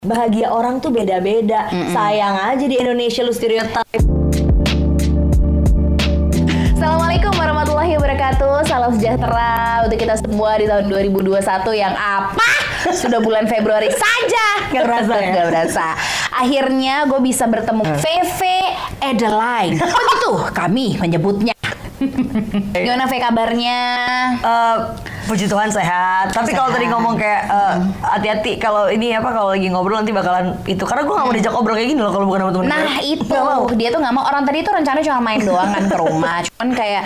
Bahagia orang tuh beda-beda. Sayang aja di Indonesia lu stereotip. Assalamualaikum warahmatullahi wabarakatuh Salam sejahtera untuk kita semua di tahun 2021 yang apa? Sudah bulan Februari saja Gak berasa ya? Gak berasa Akhirnya gue bisa bertemu Veve Adeline Begitu kami menyebutnya Gimana Ve kabarnya? Eh, puji Tuhan sehat. Tapi kalau tadi ngomong kayak eh, hati-hati kalau ini apa kalau lagi ngobrol nanti bakalan itu. Karena gue gak mau diajak ngobrol kayak gini loh kalau bukan sama temen gue. Nah itu. Nggak mau. dia tuh nggak mau. Orang tadi tuh rencananya cuma main doang kan ke rumah. Cuman kayak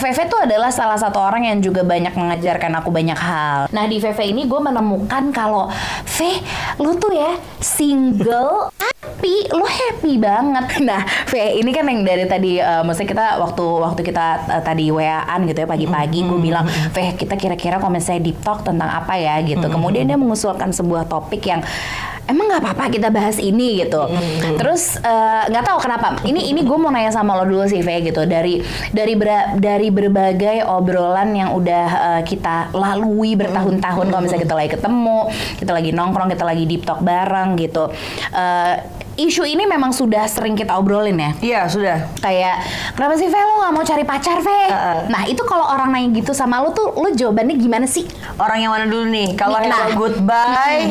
Veve tuh adalah salah satu orang yang juga banyak mengajarkan aku banyak hal. Nah di Veve ini gue menemukan kalau V lu tuh ya single tapi lu happy banget nah V ini kan yang dari tadi eh, maksudnya kita waktu waktu kita eh, tadi WA-an gitu ya pagi-pagi gue bilang V kita kira-kira kalau misalnya deep talk tentang apa ya gitu kemudian dia mengusulkan sebuah topik yang emang nggak apa-apa kita bahas ini gitu. Terus eh, nggak tahu kenapa. Ini ini gue mau nanya sama lo dulu sih, Ve gitu. Dari dari ber- dari berbagai obrolan yang udah eh, kita lalui bertahun-tahun. Kalau misalnya kita lagi ketemu, kita lagi nongkrong, kita lagi deep talk bareng gitu. Eh, isu ini memang sudah sering kita obrolin ya Iya sudah. kayak kenapa sih Ve lo gak mau cari pacar Ve? Heeh. Nah itu kalau orang nanya gitu sama lo tuh lo jawabannya gimana sih? Orang yang mana dulu nih? Kalau Nah. hello goodbye,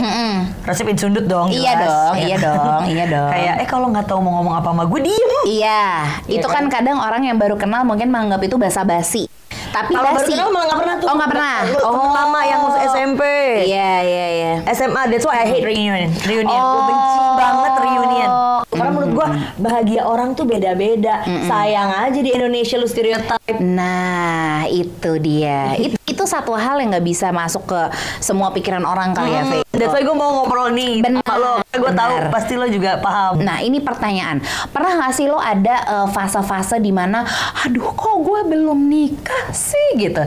resepin sundut dong. Iya jelas. dong, Ya iya kan? dong, iya dong. Kayak eh kalau nggak tahu mau ngomong apa sama gue diem. Iya, Iya itu kan? kan kadang orang yang baru kenal mungkin menganggap itu basa-basi. Tapi Kalau baru kenal malah nggak pernah tuh. Oh nggak pernah. Oh. Oh Lama yang SMP. Iya iya iya. SMA, that's why I hate reunion. Reunion, gue Oh. benci banget reunion. Karena menurut gue bahagia orang tuh beda-beda. Sayang aja di Indonesia lu stereotip. Nah itu dia. itu itu satu hal yang nggak bisa masuk ke semua pikiran orang kali ya, Fe. That's why gue mau ngobrol nih Benar, sama lo. Gue tahu pasti lo juga paham. Nah ini pertanyaan, pernah nggak sih lo ada eh, fase-fase di mana, aduh kok gue belum nikah sih gitu?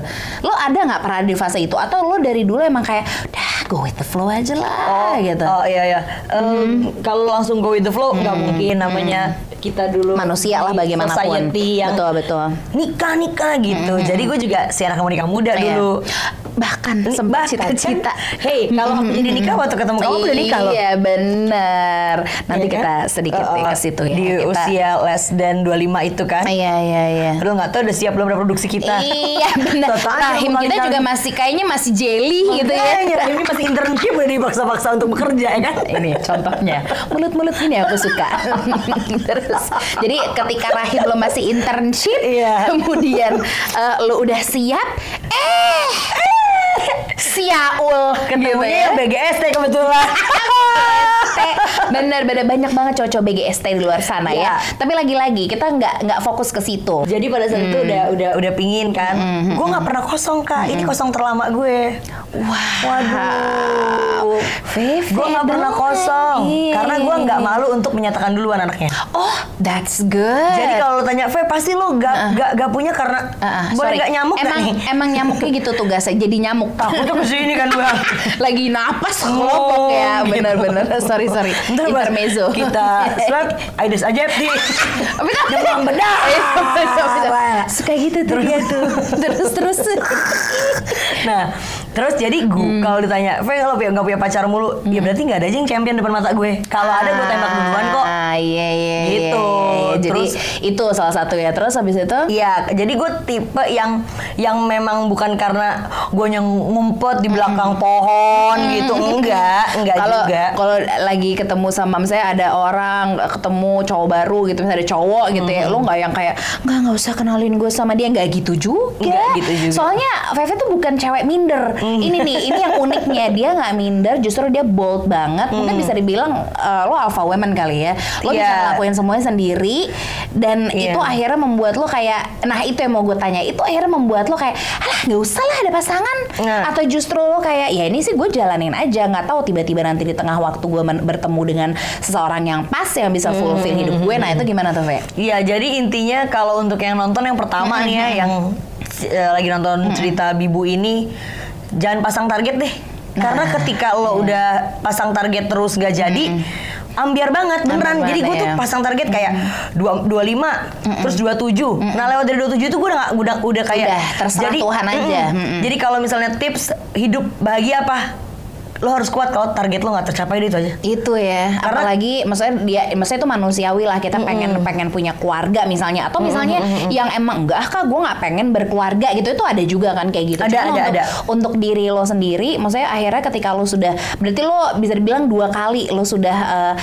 Lo ada nggak pernah di fase itu? Atau lo dari dulu emang kayak, dah go with the flow aja lah gitu? Oh iya iya. Em, Kalau langsung go with the flow nggak mungkin namanya kita dulu Manusia lah bagaimanapun. yang Betul betul. nikah nikah gitu. Jadi gue juga si anak nikah muda Iya. dulu. Bahkan sempat bahkan, cita-cita. Hey, kalau aku jadi nikah waktu ketemu kamu udah nikah loh. Iya bener. Nanti kan? kita sedikit Uh, uh, ke situ ya. Di Kita- usia less than 25 itu kan. Iya iya iya. Lo nggak tahu udah siap belum reproduksi kita. Iya aja Rahim kita juga masih kayaknya masih jelly gitu ya. Ini masih internship udah dipaksa-paksa untuk bekerja ya kan. ini contohnya mulut-mulut ini aku suka terus jadi ketika Rahim lo masih internship Iya. kemudian eh, lo udah siap eh siaul Ketemunya yang BGST kebetulan. Bener-bener banyak banget cowok-cowok BGST di luar sana Iya. ya tapi lagi-lagi kita nggak nggak fokus ke situ Jadi pada saat itu udah udah udah pingin kan. Gue nggak pernah kosong kak. Ini kosong terlama gue. wah Waduh. Gue nggak pernah kosong karena gue nggak malu untuk menyatakan duluan anaknya. oh that's good Jadi kalau lo tanya, Fe pasti lo gak, gak, gak punya karena Ah, ah, boleh sorry. gak nyamuk gak emang nih? emang nyamuknya gitu tugasnya jadi nyamuk Takutnya ke sini kan bang. lagi napas kelompok Oh, ya gitu. bener-bener sorry sorry. Ntar pas intermezzo. kita swab, Aidis aja di demam bedah. Wah. suka gitu tuh dia tuh. Terus terus. Nah, terus jadi gue Hmm. kalau ditanya, Fe kalau punya nggak punya pacar mulu, ya berarti nggak ada aja yang champion depan mata gue. Kalau ada gue tembak duluan kok. ah iya iya iya, Gitu. iya. jadi Terus- itu salah satu ya terus habis itu Iya, jadi gue tipe yang yang memang bukan karena gue yang ngumpet di belakang pohon gitu, enggak, enggak Hmm. kalau juga. kalau lagi ketemu sama misalnya ada orang ketemu cowok baru gitu misalnya ada cowok gitu ya lo nggak yang kayak nggak nggak usah kenalin gue sama dia nggak gitu juga Nggak gitu juga. soalnya Veve tuh bukan cewek minder ini nih ini yang uniknya. Dia nggak minder justru dia bold banget. Mungkin bisa dibilang eh, lo alpha woman kali ya. Lo bisa Iya. ngelakuin semuanya sendiri. Dan Iya. itu akhirnya membuat lo kayak nah itu yang mau gue tanya. Itu akhirnya membuat lo kayak alah nggak usah lah ada pasangan. Nah. atau justru lo kayak ya ini sih gue jalanin aja. Nggak tahu tiba-tiba nanti di tengah waktu gue bertemu dengan seseorang yang pas yang bisa fulfill hidup gue. Nah itu gimana tuh Ve? Iya, jadi intinya kalau untuk yang nonton yang pertama nih ya, yang eh, lagi nonton cerita Bibu ini, jangan pasang target deh. Karena Nah. ketika lo udah pasang target terus gak jadi, ambiar banget beneran. Ambiar Jadi gue banget, tuh ya. pasang target kayak dua dua lima, terus dua tujuh. Nah lewat dari dua tujuh itu gue udah udah udah kayak Udah, terserah Tuhan aja. mm-mm. Mm-mm. Jadi kalau misalnya tips hidup bahagia apa? Lo harus kuat kalau target lo nggak tercapai itu aja. itu ya Karena- apalagi maksudnya dia maksudnya itu manusiawi lah kita pengen pengen punya keluarga misalnya atau misalnya yang emang enggak ah, kak gue nggak pengen berkeluarga gitu itu ada juga kan kayak gitu Ada, Cuma ada, untuk, ada. untuk diri lo sendiri maksudnya akhirnya ketika lo sudah berarti lo bisa dibilang dua kali lo sudah eh,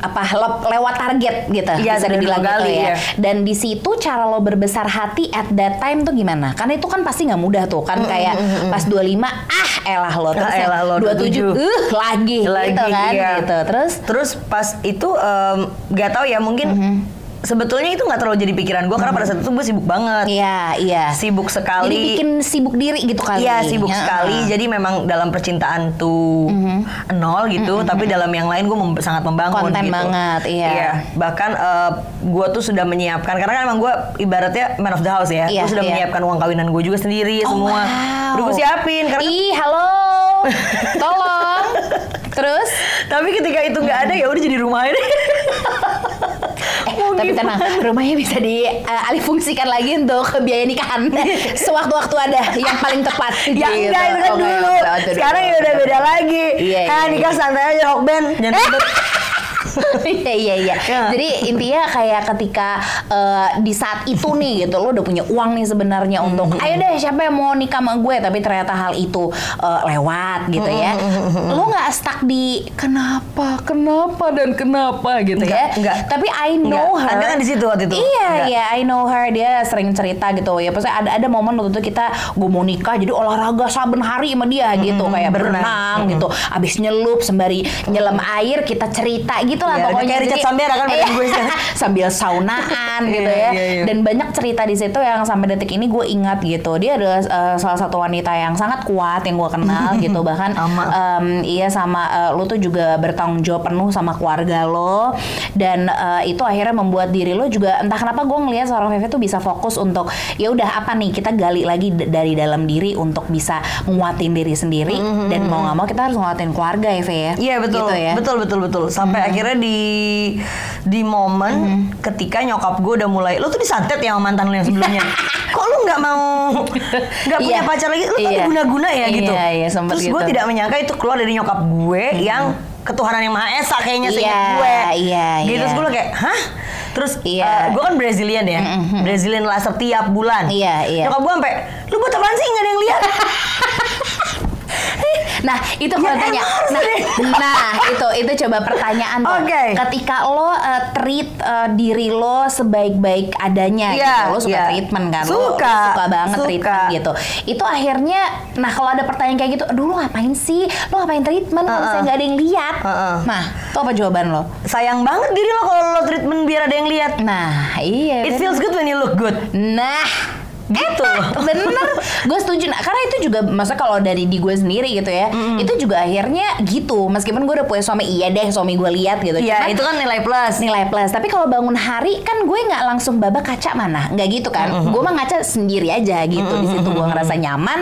apa le- lewat target gitu Iya, bisa dibilang gitu ya. iya. dan di situ cara lo berbesar hati at that time tuh gimana? Karena itu kan pasti nggak mudah tuh kan kayak pas 25 ah elah lo. Terus yang elah lo, 27 uh lagi, Lagi, gitu kan iya. gitu. Terus? Terus pas itu nggak tahu ya mungkin sebetulnya itu nggak terlalu jadi pikiran gue karena pada saat itu gue sibuk banget. Iya, iya. Sibuk sekali. Jadi bikin sibuk diri gitu kali. Iya sibuk Ya, sekali. uh. Jadi memang dalam percintaan tuh nol gitu, tapi dalam yang lain gue mem- sangat membangun Konten gitu. banget, iya. Bahkan gue tuh sudah menyiapkan karena kan emang gue ibaratnya man of the house ya. Iya, gue sudah iya. menyiapkan uang kawinan gue juga sendiri Oh, semua. wow. Udah gue siapin karena Ih, halo. Tolong. Terus tapi ketika itu nggak ada ya udah jadi rumah ini. eh, Mau tapi gimana? tenang, rumahnya bisa dialih fungsikan lagi untuk biaya nikahan. Sewaktu-waktu ada yang paling tepat. Ya Gitu. enggak itu kan Oh, enggak, dulu. Sekarang ya udah beda lagi. Iya, iya, nikah santai aja rock band. Jangan. Iya iya iya. Ya. Jadi intinya kayak ketika eh, di saat itu nih gitu lo udah punya uang nih sebenarnya untuk ayo deh siapa yang mau nikah sama gue tapi ternyata hal itu eh, lewat gitu ya. Lo nggak stuck di kenapa kenapa dan kenapa gitu Enggak, ya. enggak. Tapi I know Enggak. her. Anda kan di situ waktu itu. Iya Enggak. iya I know her dia sering cerita gitu ya. Pasti ada ada momen waktu itu kita gue mau nikah jadi olahraga saben hari sama dia gitu kayak berenang. berenang gitu. Abis nyelup sembari nyelam air kita cerita gitu lah Iya, udah pokoknya. kayak Richard Sambera kan Iya, gue sambil saunaan gitu Iya, ya. iya, iya. Dan banyak cerita di situ yang sampai detik ini gue ingat gitu. Dia adalah eh, salah satu wanita yang sangat kuat yang gue kenal gitu. Bahkan Sama. em, iya sama eh, lo tuh juga bertanggung jawab penuh sama keluarga lo dan eh, itu akhirnya membuat diri lo juga entah kenapa gue ngelihat seorang Feve tuh bisa fokus untuk ya udah apa nih kita gali lagi dari dalam diri untuk bisa nguatin diri sendiri dan mau nggak mau kita harus nguatin keluarga ya Fe ya. Iya betul, Gitu ya. betul betul betul. Sampai akhirnya di di momen ketika nyokap gue udah mulai, lo tuh disantet ya sama mantan lo yang sebelumnya. Kok lu nggak mau nggak punya Iya. pacar lagi? Lu kan Iya. guna-guna ya Iya, gitu. iya, sempet Terus gue gitu. tidak menyangka itu keluar dari nyokap gue yang ketuhanan yang maha esa kayaknya seingat Iya, gue. iya, Gitu iya. terus gue kayak, hah? Terus Iya. eh, gue kan Brazilian ya, Brazilian laser tiap bulan. Iya, iya. Nyokap gue sampai, lu buat apaan sih nggak ada yang lihat? Nah, itu kalau Ya, tanya. Nah, nah, itu itu coba pertanyaan tuh. Oke. Ketika lo uh, treat uh, diri lo sebaik-baik adanya Iya, gitu. Lo suka iya. treatment kan? Lo- Lo, Suka, suka banget suka. treatment gitu. Itu akhirnya nah kalau ada pertanyaan kayak gitu, aduh lo ngapain sih? Lo ngapain treatment kalau Uh-uh. misalnya nggak ada yang lihat? Uh-uh. Nah, itu apa jawaban lo? Sayang banget diri lo kalau lo treatment biar ada yang lihat. Nah, iya. It bener. feels good when you look good. Nah, Gitu. bener. Gue setuju. Nah, karena itu juga masa kalau dari di gue sendiri gitu ya itu juga akhirnya gitu. Meskipun gue udah punya suami iya deh suami gue lihat gitu. Iya, Cuman itu kan nilai plus. nilai plus. Tapi kalau bangun hari kan gue nggak langsung babak kaca mana? Nggak gitu kan. Gue mah ngaca sendiri aja gitu. Di situ gue ngerasa nyaman.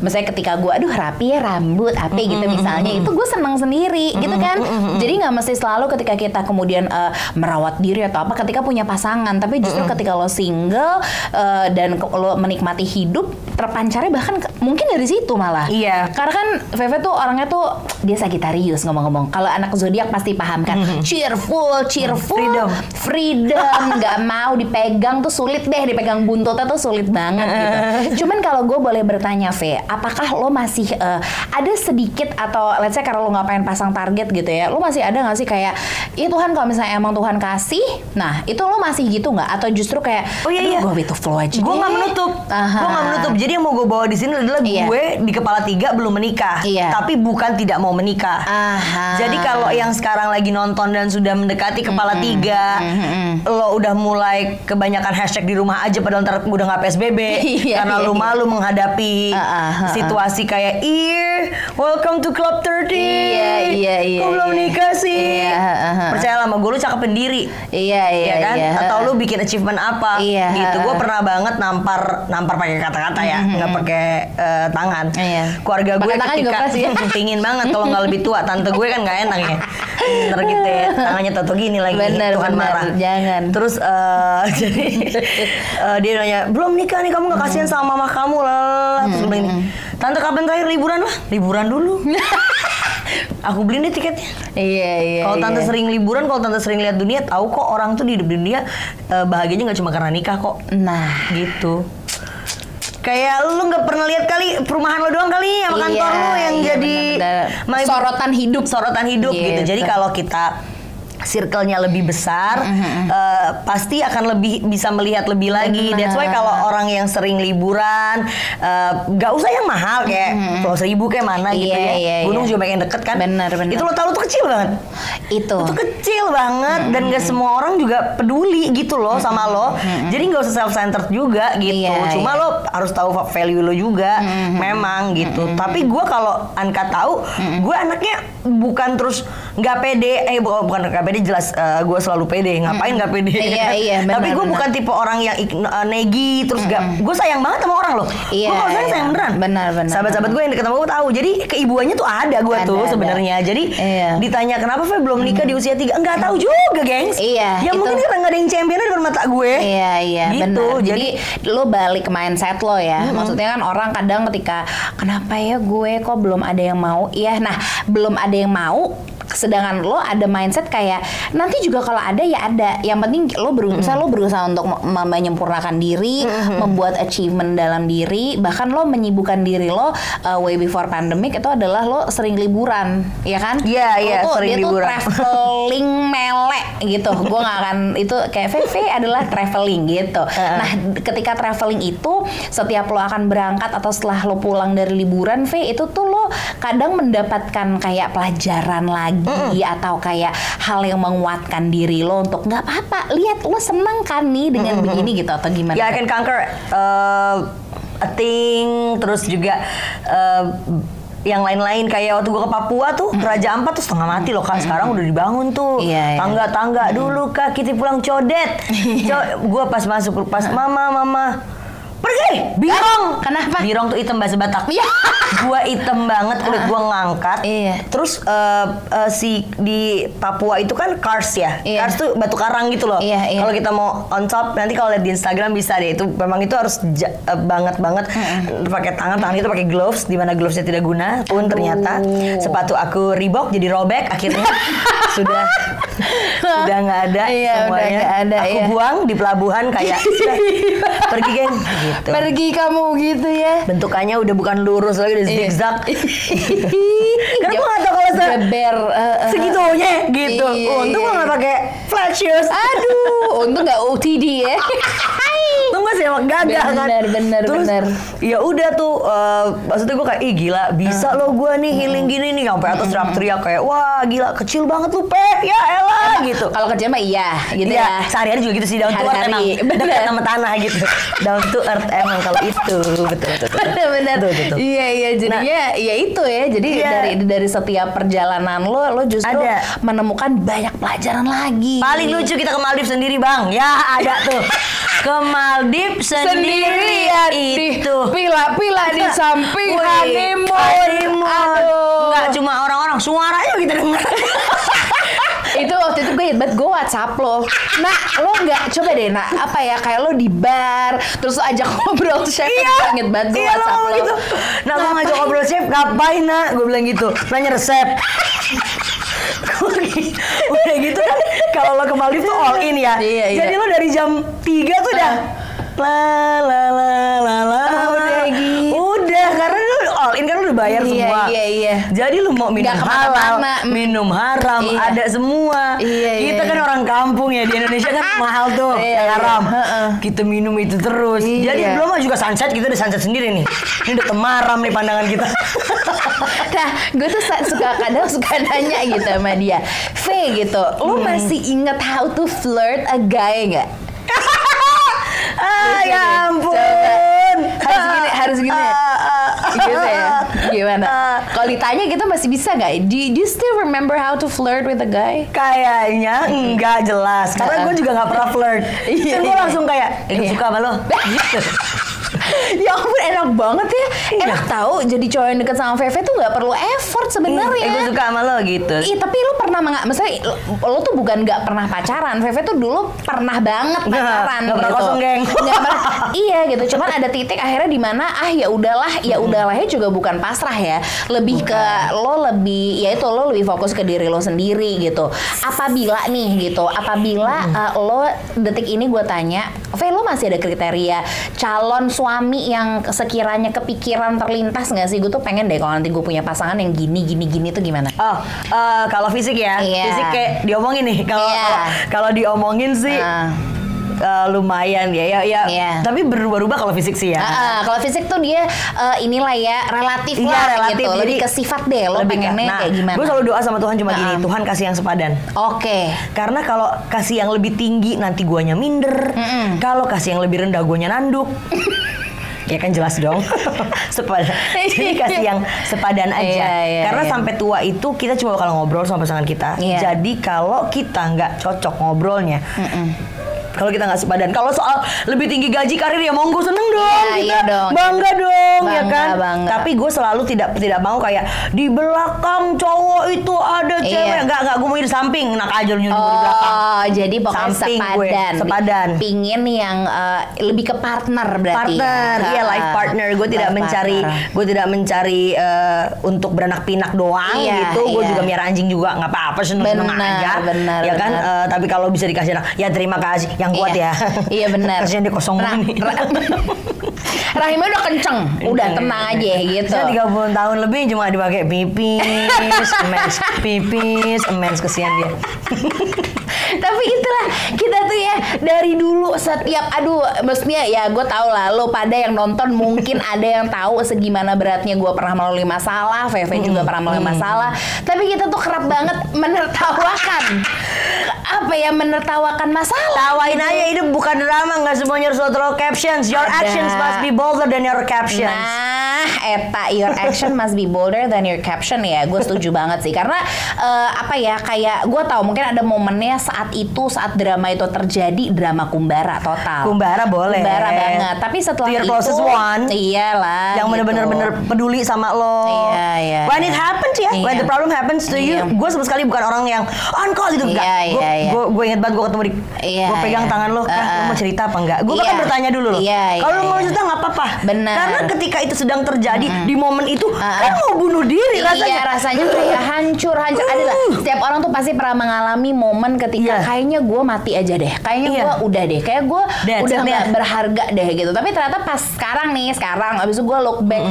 Misalnya ketika gue aduh rapi ya rambut apa gitu misalnya. Itu gue senang sendiri gitu kan. Jadi nggak mesti selalu ketika kita kemudian eh, merawat diri atau apa ketika punya pasangan. Tapi justru ketika lo single eh, dan ke- lo menikmati hidup terpancarnya bahkan mungkin dari situ malah Iya. karena kan Veve tuh orangnya tuh dia Sagittarius ngomong-ngomong. Kalau anak zodiak pasti paham kan. Cheerful, cheerful, Freedom. freedom, nggak mau dipegang tuh sulit deh, dipegang buntutnya tuh sulit banget gitu. Cuman kalau gue boleh bertanya, Ve, apakah lo masih eh, ada sedikit atau let's say karena lo nggak pengen pasang target gitu ya, lo masih ada nggak sih kayak, iya Tuhan kalau misalnya emang Tuhan kasih, nah itu lo masih gitu nggak? Atau justru kayak, Oh, iya, iya. gue with the flow aja Gue deh." nggak menutup, Aha. gue nggak menutup. Jadi yang mau gue bawa di sini adalah Iya. gue di kepala tiga belum menikah, Iya. tapi bukan tidak mau menikah. Aha. Jadi kalau yang sekarang lagi nonton dan sudah mendekati kepala tiga, lo udah mulai kebanyakan hashtag di rumah aja padahal ntar udah nggak psbb Iya, karena iya, lo iya. malu menghadapi ah. situasi kayak ih welcome to club 30 Iya, iya, iya, kok belum iya. nikah sih Iya, percaya sama gue lo cakep pendiri Iya iya ya kan? iya. Atau lu bikin achievement apa? Iya. Gitu. Gue pernah banget nampar nampar pakai kata-kata ya, nggak pakai eh, tangan. Iya. Keluarga gue juga ketika keras ya. pingin banget kalau nggak lebih tua. Tante gue kan nggak enak ya. Bener gitu ya. Tangannya tato gini lagi. Bener, Tuhan bener. marah. Jangan. Terus eh, jadi eh, dia nanya belum nikah nih kamu nggak kasihan sama mama kamu lah. Terus gue bilang gini, Tante kapan terakhir liburan lah? Liburan dulu. Aku beliin deh tiketnya. Iya iya. Kalau tante iya. sering liburan, kalau tante sering lihat dunia, tahu kok orang tuh di hidup dunia bahagianya nggak cuma karena nikah kok. Nah. Gitu. Kayak lu nggak pernah lihat kali perumahan lo doang kali sama kantor Iya, lu yang iya, jadi bener-bener. my- Sorotan hidup. sorotan hidup gitu. Jadi Gitu. kalau kita circle-nya lebih besar, eh, pasti akan lebih bisa melihat lebih lagi. Benar. That's why kalau orang yang sering liburan, eh, nggak usah yang mahal kayak Pulau Seribu kayak mana gitu Iya, ya. iya, Gunung iya. juga makin deket kan. Benar, benar. Itu lo tahu tuh kecil banget. Itu. Itu kecil banget dan gak semua orang juga peduli gitu loh sama lo. Jadi nggak usah self centered juga gitu. Iya, Cuma iya. lo harus tahu value lo juga. Memang gitu. Tapi gue kalau Anka tahu, gue anaknya bukan terus nggak pede. Eh bu- bukan nggak pede jelas gue selalu pede. Ngapain nggak pede? Iya, iya, benar, Tapi gue bukan tipe orang yang eh, negi terus gak. Gue sayang banget sama orang loh. Iya, gue kalau sayang iya. sayang beneran. Benar, benar, Sahabat-sahabat gue yang deket sama gue tahu. Jadi keibuannya tuh ada gue tuh sebenarnya. Jadi Iya. ditanya kenapa Fe belum nikah di usia tiga Enggak tahu juga gengs Iya, Ya itu- mungkin karena nggak ada yang champion di depan mata gue Iya iya Gitu, benar. Jadi, jadi- lo balik ke mindset lo ya. Maksudnya kan orang kadang ketika kenapa ya gue kok belum ada yang mau? Iya, nah belum ada yang mau. Sedangkan lo ada mindset kayak nanti juga kalau ada ya ada. Yang penting lo berusaha lo berusaha untuk me- menyempurnakan diri, membuat achievement dalam diri, bahkan lo menyibukkan diri lo uh, way before pandemic itu adalah lo sering liburan, ya kan? Iya, Lo iya, tuh- sering dia liburan. tuh traveling melek gitu. Gue nggak akan itu kayak VV adalah traveling gitu. Nah, ketika traveling itu setiap lo akan berangkat atau setelah lo pulang dari liburan, V itu tuh lo kadang mendapatkan kayak pelajaran lagi atau kayak hal yang menguatkan diri lo untuk nggak apa-apa. Lihat lo seneng kan nih dengan begini gitu atau gimana? Ya I can conquer uh, a thing Terus juga uh, yang lain-lain kayak waktu gue ke Papua tuh Raja Ampat tuh setengah mati loh kak. Sekarang udah dibangun tuh. Iya, iya. tangga-tangga dulu kak. Kita pulang codet. Gue pas masuk pas mama mama pergi. Birong. Kenapa? birong tuh hitam bahasa Batak. Iya. gua hitam banget kulit gua ngangkat. Iya. terus eh, eh, si di Papua itu kan kars ya? Iya. kars tuh batu karang gitu loh. Iya, iya. kalau kita mau on top nanti kalau lihat di Instagram bisa deh. Itu memang itu harus ja- eh, banget banget. Pakai tangan tangan itu pakai gloves di mana glovesnya tidak guna. Pun ternyata sepatu aku Reebok jadi robek akhirnya sudah sudah nggak ada Iya, udah semuanya. nggak ada, aku iya. buang di pelabuhan kayak "Sudah, pergi geng gitu Pergi kamu gitu ya. bentukannya udah bukan lurus lagi udah Iya. zigzag Karena gue gak tau kalau se Geber, eh, eh, segitunya gitu. Iya, Untung gue iya. gak pakai flat shoes. Aduh, untung nggak OTD ya. Gue sih emang gagah kan. Bener, bener, Terus, bener. Ya udah tuh, eh, maksudnya gue kayak, ih gila, bisa loh gue nih healing gini nih. Sampai atas teriak-teriak kayak, wah gila, kecil banget lu pe, ya elah gitu. Kalau kerja mah iya, gitu Iya, ya. sehari-hari juga gitu sih down to earth emang bener. dekat sama tanah gitu. down to earth emang kalau itu betul betul. betul. Bener-bener. Betul, betul. Iya iya jadinya ya itu ya. Jadi Iya. dari dari setiap perjalanan lo lo justru Ada. menemukan banyak pelajaran lagi. Paling lucu kita ke Maldives sendiri bang, ya ada tuh. Ke Maldives sendiri sendirian di itu. pila-pila di samping Wih, honeymoon. honeymoon. Aduh. Nggak cuma orang-orang, suaranya kita dengar. itu waktu itu gue banget gue WhatsApp lo nah lo nggak coba deh nak apa ya kayak lo di bar terus lo ajak ngobrol chef iya, gue inget banget gue iya WhatsApp lo gitu. Nah, gue ngajak ngobrol chef, ngapain nak? Gue bilang gitu, nanya resep. Udah gitu kan, kalau lo ke Maldives tuh all in ya. Iya, iya. Jadi lo dari jam 3 tuh udah la la la la la. Ah, udah gitu. Udah, karena lo all in kan lo udah bayar Iya, semua. iya, iya. Jadi lo mau minum Nggak halal. Mm. minum haram, Iya. ada semua. Iya, iya, Kita kan iya. orang kampung ya di Indonesia kan mahal tuh, Iya, yang iya. haram. Heeh. Kita minum itu terus. Iya. Jadi belum juga sunset, kita udah sunset sendiri nih. Ini udah temaram nih pandangan kita. Nah, gue tuh suka kadang suka nanya gitu sama dia, V gitu, lo Hmm. masih inget how to flirt a guy nggak? ah, ya ampun. Coba. Harus gini, harus gini. Ah, ah, ah, Gitu ya? Gimana? Ah. Kalau ditanya kita masih bisa nggak? Do, do you still remember how to flirt with a guy? Kayaknya enggak jelas Karena Heeh. gue juga gak pernah flirt Iya, Kan gue langsung kayak Iya. suka sama lo Gitu ya ampun enak banget ya. Iya. Enak tahu jadi cowok yang deket sama Veve tuh nggak perlu effort sebenarnya. Eh, gue suka sama lo gitu. Iya tapi lu pernah nggak, misalnya lo, lo tuh bukan nggak pernah pacaran, Veve tuh dulu pernah banget pacaran pernah gitu. kosong, geng. Nggak pernah, iya gitu. Cuman ada titik akhirnya di mana ah ya udahlah, ya udahlah juga bukan pasrah ya, lebih ke lo lebih ya itu lo lebih fokus ke diri lo sendiri gitu. Apabila nih gitu, apabila uh, lo detik ini gue tanya, Ve lo masih ada kriteria calon suami yang sekiranya kepikiran terlintas nggak sih? Gue tuh pengen deh kalau nanti gue punya pasangan yang gini gini gini tuh gimana? Oh, eh, kalau fisik ya, Iya. fisik kayak diomongin nih. Kalau Iya. kalau- diomongin sih Ah. eh, lumayan ya, ya, ya. Iya. Tapi berubah-ubah kalau fisik sih ya. Ah, ah, kalau fisik tuh dia eh, inilah ya relatif Iya, lah relatif. gitu. Lebih Jadi, ke sifat deh lo Lebih pengennya nah, kayak gimana. Gue selalu doa sama Tuhan cuma gini, Nah. Tuhan kasih yang sepadan. Oke. Karena kalau kasih yang lebih tinggi nanti guanya minder. Kalau kasih yang lebih rendah guanya nanduk. ya kan jelas dong. sepadan. Jadi kasih yang sepadan aja. Iya, iya, Karena iya. sampai tua itu kita cuma bakal ngobrol sama pasangan kita. Iya. Jadi kalau kita nggak cocok ngobrolnya, kalau kita nggak sepadan, kalau soal lebih tinggi gaji karir ya monggo seneng dong Iya, kita iya dong. bangga dong ya Bangga, kan. bangga. Tapi gue selalu tidak tidak mau kayak di belakang cowok itu ada Iya. cewek. Enggak enggak gue mau di samping, enak aja lu nyuruh di belakang. Oh, jadi pokoknya Samping gue, sepadan. sepadan. Pingin yang eh, lebih ke partner berarti. partner, ya? iya Ah, life partner. Gue tidak mencari, partner. gue tidak mencari eh, untuk beranak pinak doang Iya, gitu. Gue iya. juga miara anjing juga, nggak apa-apa seneng seneng aja. benar, ya kan. Eh, tapi kalau bisa dikasih anak, ya terima kasih. Yang kuat Iya. ya. Iya benar. Kasihan dia kosong Ra- ra- Rahimnya udah kenceng, udah tenang aja gitu. Saya 30 tahun lebih cuma dipakai pipis, mens, pipis, mens kesian dia. Tapi itulah kita tuh ya dari dulu setiap aduh maksudnya ya gue tau lah lo pada yang nonton mungkin ada yang tahu segimana beratnya gue pernah melalui masalah, Veve juga pernah melalui masalah. Tapi kita tuh kerap banget menertawakan apa ya menertawakan masalah. Tawain aja ini bukan drama, nggak semuanya harus captions. Your Ada. actions must be bolder than your captions. Nah, eta your action must be bolder than your caption ya. Gue setuju banget sih karena eh, apa ya kayak gue tahu mungkin ada momennya saat itu saat drama itu terjadi drama kumbara total. Kumbara boleh. Kumbara banget. Tapi setelah your itu one. iyalah. yang gitu. bener-bener bener peduli sama lo. Iya, iya, When iya. it happens ya, when Iya. the problem happens to you, Iya. gue sama sekali bukan orang yang on call gitu enggak. Iya, iya, iya. gue gue inget banget gue ketemu di, Iya, gue pegang iya. tangan lo, kah, lo Uh-uh. mau cerita apa enggak? Gue Iya. bahkan bertanya dulu loh. Iya, iya, Kalau lo mau iya. cerita nggak apa-apa. Benar. Karena ketika itu sedang terjadi di momen itu, kan Uh-uh. mau bunuh diri rasanya. Iya rasanya kayak hancur hancur ada lah. Uh. Setiap orang tuh pasti pernah mengalami momen ketika Iya. kayaknya gue mati aja deh. Kayaknya Iya. gue udah deh. Kayak gue udah nggak berharga deh gitu. Tapi ternyata pas sekarang nih sekarang abis itu gue look back.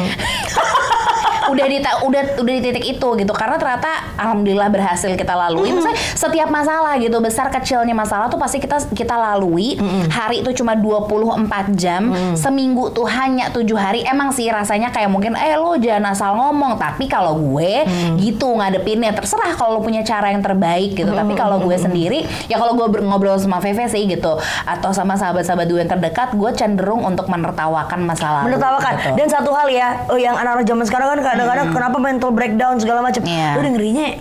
udah di udah udah di titik itu gitu karena ternyata alhamdulillah berhasil kita lalui. Maksudnya setiap masalah gitu besar kecilnya masalah tuh pasti kita kita lalui. Hari itu cuma 24 jam, seminggu tuh hanya tujuh hari. Emang sih rasanya kayak mungkin eh lo jangan asal ngomong, tapi kalau gue gitu ngadepinnya terserah kalau lo punya cara yang terbaik gitu. Tapi kalau gue sendiri ya kalau gue ngobrol sama Veve sih gitu atau sama sahabat-sahabat gue yang terdekat, gue cenderung untuk menertawakan masalah menertawakan gitu. dan satu hal ya oh, yang anak-anak zaman sekarang kan kadang-kadang kenapa mental breakdown segala macam Iya. lu dengerinnya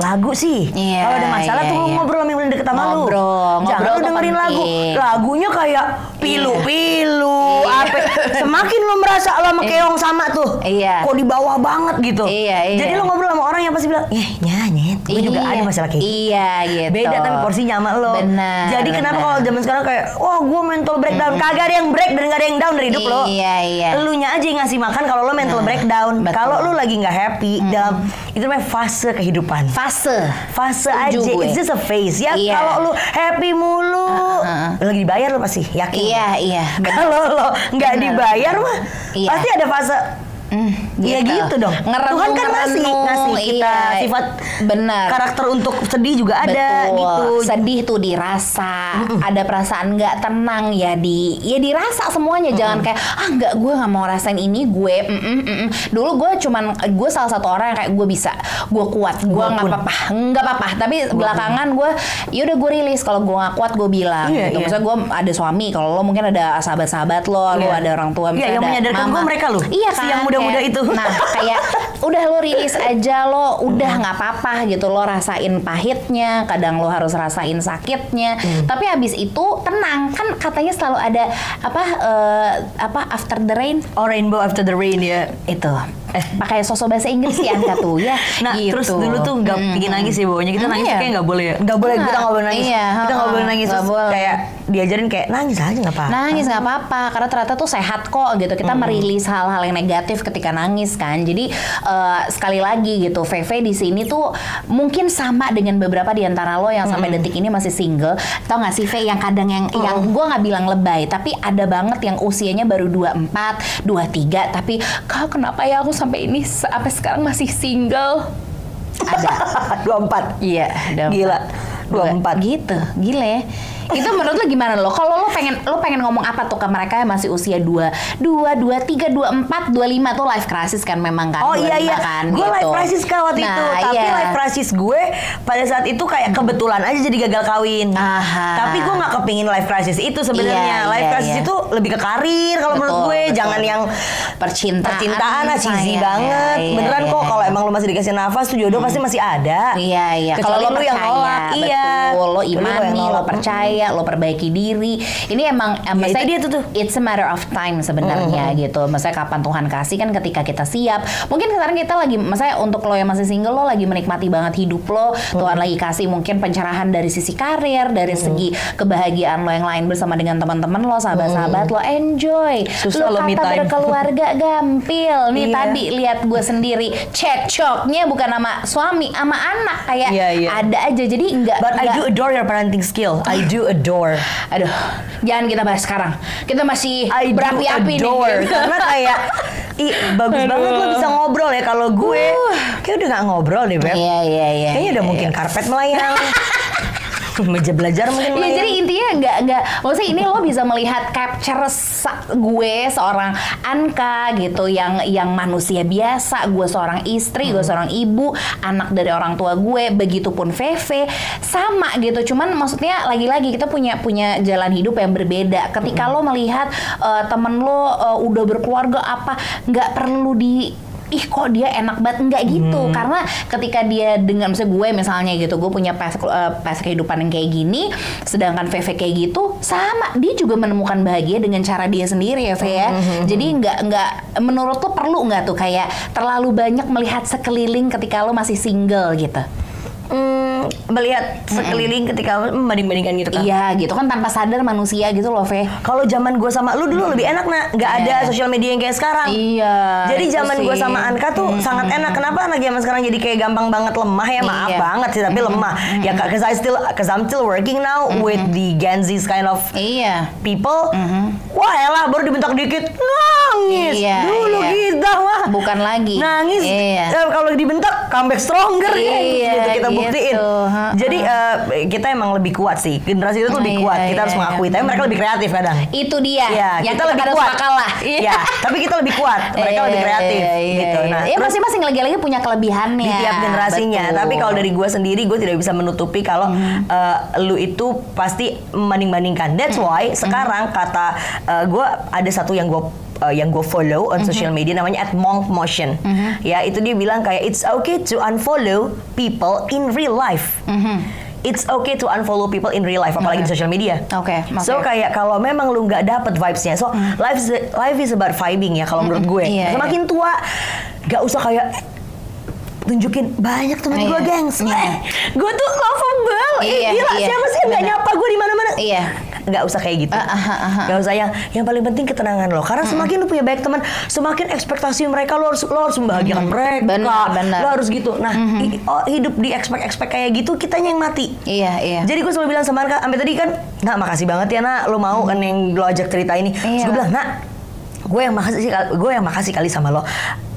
lagu sih Iya, kalau ada masalah iya, tuh lu iya. ngobrol sama yang deket sama lu Ngobrol, jangan lu dengerin lagu penting. lagunya kayak pilu-pilu Iya. apa semakin lu merasa lo sama keong sama tuh Iya. kok di bawah banget gitu Iya, iya. jadi lu ngobrol sama orang yang pasti bilang eh nyanyi gue juga Iya. ada masalah kayak gitu Iya gitu. Beda tapi porsinya sama lo. Benar. Jadi kenapa benar. kalau zaman sekarang kayak, wah gue mental breakdown, kagak ada yang break dan gak ada yang down dari hidup lo. Iya, iya. Elunya aja yang ngasih makan kalau lo mental Nah, breakdown. Kalau lo lagi nggak happy dalam itu namanya fase kehidupan. fase Fase Setuju aja, gue. it's just a phase ya. Iya. Kalau lo happy mulu, Heeh. lo lagi dibayar lo pasti yakin. Iya, iya. Kalau lo nggak dibayar mah, Iya. pasti ada fase Hmm, Iya gitu dong. Ngerenung, Tuhan kan ngasih ngasih kita iya. sifat benar. karakter untuk sedih juga ada Betul. gitu. Sedih tuh dirasa, ada perasaan nggak tenang ya di ya dirasa semuanya. Jangan kayak ah nggak gue nggak mau rasain ini gue. mm, mm, mm, mm." Dulu gue cuman gue salah satu orang yang kayak gue bisa, gue kuat, gue Gua nggak apa-apa, nggak apa-apa. Tapi belakangan gue, ya udah gue rilis kalau gue nggak kuat gue bilang. Iya, gitu. iya. Maksudnya gue ada suami, kalau lo mungkin ada sahabat-sahabat lo, lo Iya. ada orang tua, Iya, misalnya yang ada menyadarkan mama. gue mereka loh. Iya Si kan, yang muda-muda kayak- itu. Nah kayak udah lo rilis aja lo udah nggak apa-apa gitu. Lo rasain pahitnya kadang lo harus rasain sakitnya. Tapi habis itu tenang. Kan katanya selalu ada apa eh, apa after the rain? Oh Rainbow After the Rain ya. itu eh pakai sosok bahasa Inggris Anka tuh ya Nah gitu. terus dulu tuh nggak Mm. pingin nangis sih bawahnya kita Hmm, nangis iya. kayak nggak boleh ya nggak boleh kita nggak boleh nangis Iya, kita nggak boleh nangis nggak terus boleh. kayak diajarin kayak nangis aja nggak apa Nangis nggak apa-apa karena ternyata tuh sehat kok gitu. Kita merilis hal-hal yang negatif ketika nangis kan. Jadi eh, sekali lagi gitu, VV di sini tuh mungkin sama dengan beberapa di antara lo yang sampai detik ini masih single. Tau gak sih V yang kadang yang yang gue nggak bilang lebay, tapi ada banget yang usianya baru 24, 23 tapi kau kenapa ya aku sampai ini sampai sekarang masih single? Ada. dua empat Iya, ada Gila. Dua- 24. Gitu, gila ya. Itu menurut lo gimana lo? Kalau lo pengen lo pengen ngomong apa tuh ke mereka yang masih usia 2, 2, 23, 24, 25 tuh life crisis kan memang kan. Oh iya 25 iya, kan, gue gitu. life crisis kan waktu itu, Nah, tapi iya. life crisis gue pada saat itu kayak kebetulan aja jadi gagal kawin. Aha. Tapi gue nggak kepingin life crisis itu sebenarnya. Iya, life iya, crisis iya. itu lebih ke karir kalau menurut gue, betul. jangan yang Percintaan, percintaan cheesy sayang. banget. Iya, Beneran iya, kok iya. kalau emang lu masih dikasih nafas tuh jodoh pasti masih ada. Iya iya. Kalau lo yang percaya, nolak, iya. betul. Lo imani, lo nolak. Percaya, lo perbaiki diri. Ini emang, Ya, maksudnya dia tuh tuh. It's a matter of time sebenarnya gitu. Maksudnya kapan Tuhan kasih kan ketika kita siap. Mungkin sekarang kita lagi, maksudnya untuk lo yang masih single lo lagi menikmati banget hidup lo. Tuhan lagi kasih mungkin pencerahan dari sisi karir, dari segi kebahagiaan lo yang lain bersama dengan teman-teman lo, sahabat-sahabat lo. Enjoy. Susah lo lo kata time. berkeluarga gampil. Nih Iya. tadi lihat gue sendiri cekcoknya bukan sama suami, sama anak kayak Iya, iya. ada aja. Jadi enggak But I enggak- do adore your parenting skill. I do adore. Aduh, jangan kita bahas sekarang. Kita masih I berapi-api nih. karena kayak ih bagus banget lo bisa ngobrol ya kalau gue kayak udah nggak ngobrol deh Beb. Iya, iya, iya. Kayaknya udah iya, mungkin iya. karpet melayang. Meja belajar mungkin Iya melayang. jadi intinya nggak nggak maksudnya ini lo bisa melihat capture gue seorang Anka gitu yang yang manusia biasa. Gue seorang istri gue seorang ibu anak dari orang tua gue begitupun Veve sama gitu cuman maksudnya lagi-lagi kita punya punya jalan hidup yang berbeda. Ketika lo melihat eh, temen lo eh, udah berkeluarga apa nggak perlu di ih kok dia enak banget? Nggak gitu. Karena ketika dia dengan misalnya gue misalnya gitu gue punya pas eh, pas kehidupan yang kayak gini sedangkan VV kayak gitu sama. Dia juga menemukan bahagia dengan cara dia sendiri ya VV ya. Jadi nggak nggak menurut lo perlu nggak tuh kayak terlalu banyak melihat sekeliling ketika lo masih single gitu? Hmm, melihat sekeliling ketika membanding-bandingkan gitu kan. iya gitu kan tanpa sadar manusia gitu loh VV Kalau zaman gue sama lu dulu lebih enak nak, nggak ada Iya. sosial media yang kayak sekarang. Iya, Jadi zaman gue sama Anka tuh sangat enak. Kenapa anak zaman sekarang jadi kayak gampang banget lemah ya? Maaf Iya. banget sih, tapi lemah. Ya cause I still, cause I'm still working now with the Gen Z kind of iya people. Wah elah baru dibentak dikit nangis. Iya, Dulu iya. kita mah bukan lagi nangis. iya Eh, kalau dibentak comeback stronger ya. Iya, gitu kita gitu. Ha-ha. Jadi eh, kita emang lebih kuat sih. Generasi itu lebih Iya, kuat. Kita harus iya, mengakui. iya. Tapi mereka lebih kreatif kadang. itu dia Iya, yang kita kita lebih kuat. kalah Iya, tapi kita lebih kuat. Mereka Iya, lebih kreatif iya, iya, gitu. iya. Nah, ya masing-masing lagi-lagi punya kelebihannya di tiap generasinya. Betul. Tapi kalau dari gue sendiri, gue tidak bisa menutupi kalau eh, lu itu pasti membanding-bandingkan. That's why sekarang kata eh, gue ada satu yang gue eh, yang gue follow on social media namanya at Monk Motion. Ya itu dia bilang kayak it's okay to unfollow people in real life. It's okay to unfollow people in real life, apalagi di social media. Oke, So oke. kayak kalau memang lu nggak dapet vibesnya, so life is life is about vibing ya kalau menurut gue. Iya, Semakin tua, nggak usah kayak tunjukin banyak teman gue Iya. gengs. Eh, gue tuh lovable. Iya, gila, iya. siapa sih nggak nyapa gue di mana-mana? Iya. Nggak usah kayak gitu. Ah, ah, ah. Nggak usah yang yang paling penting ketenangan lo. Karena semakin lu punya banyak teman, semakin ekspektasi mereka lo harus lo harus membahagiakan mereka. Benar, benar. Lo harus gitu. Nah, i- oh, hidup di expect-expect kayak gitu kitanya yang mati. iya iya Jadi gue selalu bilang sama Arka, sampai tadi kan, nak makasih banget ya nak, lo mau kan yang lo ajak cerita ini. Terus Iya. gue bilang, nak, gue yang makasih sih, gue yang makasih kali sama lo.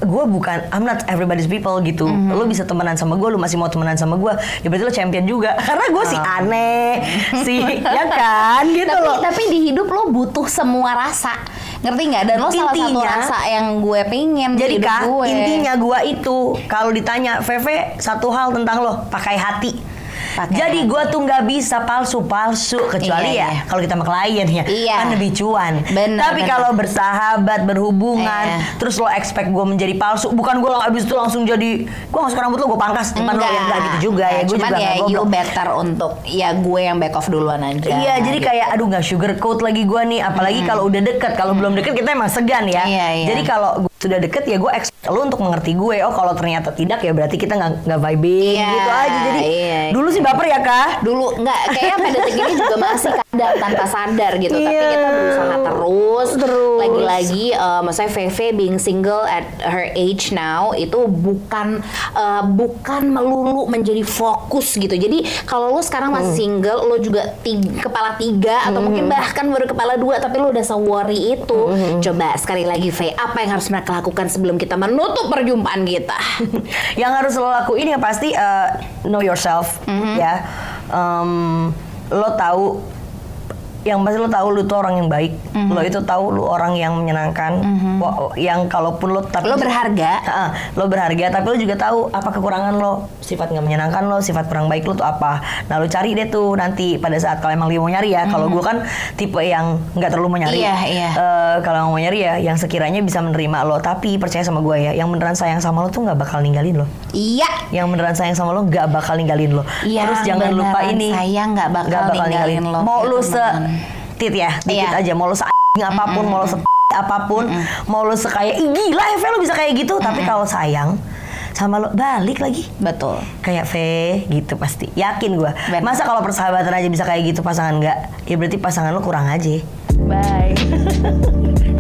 Gue bukan, I'm not everybody's people gitu. Mhm. Lo bisa temenan sama gue, lo masih mau temenan sama gue, ya berarti lo champion juga. Karena gue sih aneh, sih, ya kan, gitu tapi loh. tapi di hidup lo butuh semua rasa ngerti nggak dan lo salah satu Intinya- rasa yang gue pengen di Jadi kak, gue intinya gue itu kalau ditanya, Veve satu hal tentang lo, pakai hati. Pakai Jadi gue tuh nggak bisa palsu-palsu kecuali Iya, ya iya. kalau kita sama klien ya Iya. kan lebih cuan. Bener, Tapi kalau bersahabat, berhubungan, Iya. terus lo expect gue menjadi palsu, bukan gue abis itu langsung jadi gue nggak suka rambut lo gue pangkas depan lo ya enggak gitu juga ya. Gue juga ya you better untuk ya gue yang back off duluan aja. Iya, jadi kayak aduh nggak sugar coat lagi gue nih, apalagi kalau udah deket. Kalau belum deket kita emang segan ya. Iya, iya. Jadi kalau sudah deket ya gue expect lo untuk mengerti gue. Oh kalau ternyata tidak ya berarti kita nggak nggak vibing Iya, gitu aja. Jadi iya. dulu sih baper ya kak. dulu nggak kayaknya pada detik ini juga masih kadang tanpa sadar gitu tapi Iya. kita berusaha terus Terus. lagi-lagi eh, maksudnya Feve being single at her age now itu bukan eh, bukan melulu menjadi fokus gitu jadi kalau lo sekarang Hmm. masih single lo juga ti- kepala tiga atau mungkin bahkan baru kepala dua tapi lo udah se-worry itu Hmm. coba sekali lagi Fe apa yang harus mereka lakukan sebelum kita menutup perjumpaan kita yang harus lo lakuin yang pasti uh, know yourself Mhm. ya Em, lo tahu yang pasti lo tahu lo tuh orang yang baik. Mhm. lo itu tahu lo orang yang menyenangkan. Wa- yang kalaupun lo tapi Lo berharga. Ha-ha, lo berharga tapi lo juga tahu apa kekurangan lo. Sifat nggak menyenangkan lo sifat kurang baik lo tuh apa. Nah lo cari deh tuh nanti pada saat kalau emang dia mau nyari ya. Kalau gue kan tipe yang nggak terlalu mau nyari. Mhm. Iya, iya. Eh, kalau mau nyari ya yang sekiranya bisa menerima lo. Tapi percaya sama gue ya yang beneran sayang sama lo tuh nggak bakal ninggalin lo. Iya. Yang beneran sayang sama lo nggak bakal ninggalin lo. Yang terus jangan lupa ini sayang nggak bakal ninggalin lo. mau lo se tit ya dikit Iya. aja. Mau lo se apa pun mau lo se apa pun mau lo sekaya Ih, gila Eve lo bisa kayak gitu. Tapi kalau sayang sama lo balik lagi. Betul. Kayak V gitu pasti. Yakin gue masa kalau persahabatan aja bisa kayak gitu pasangan nggak? Ya berarti pasangan lo kurang aja. Bye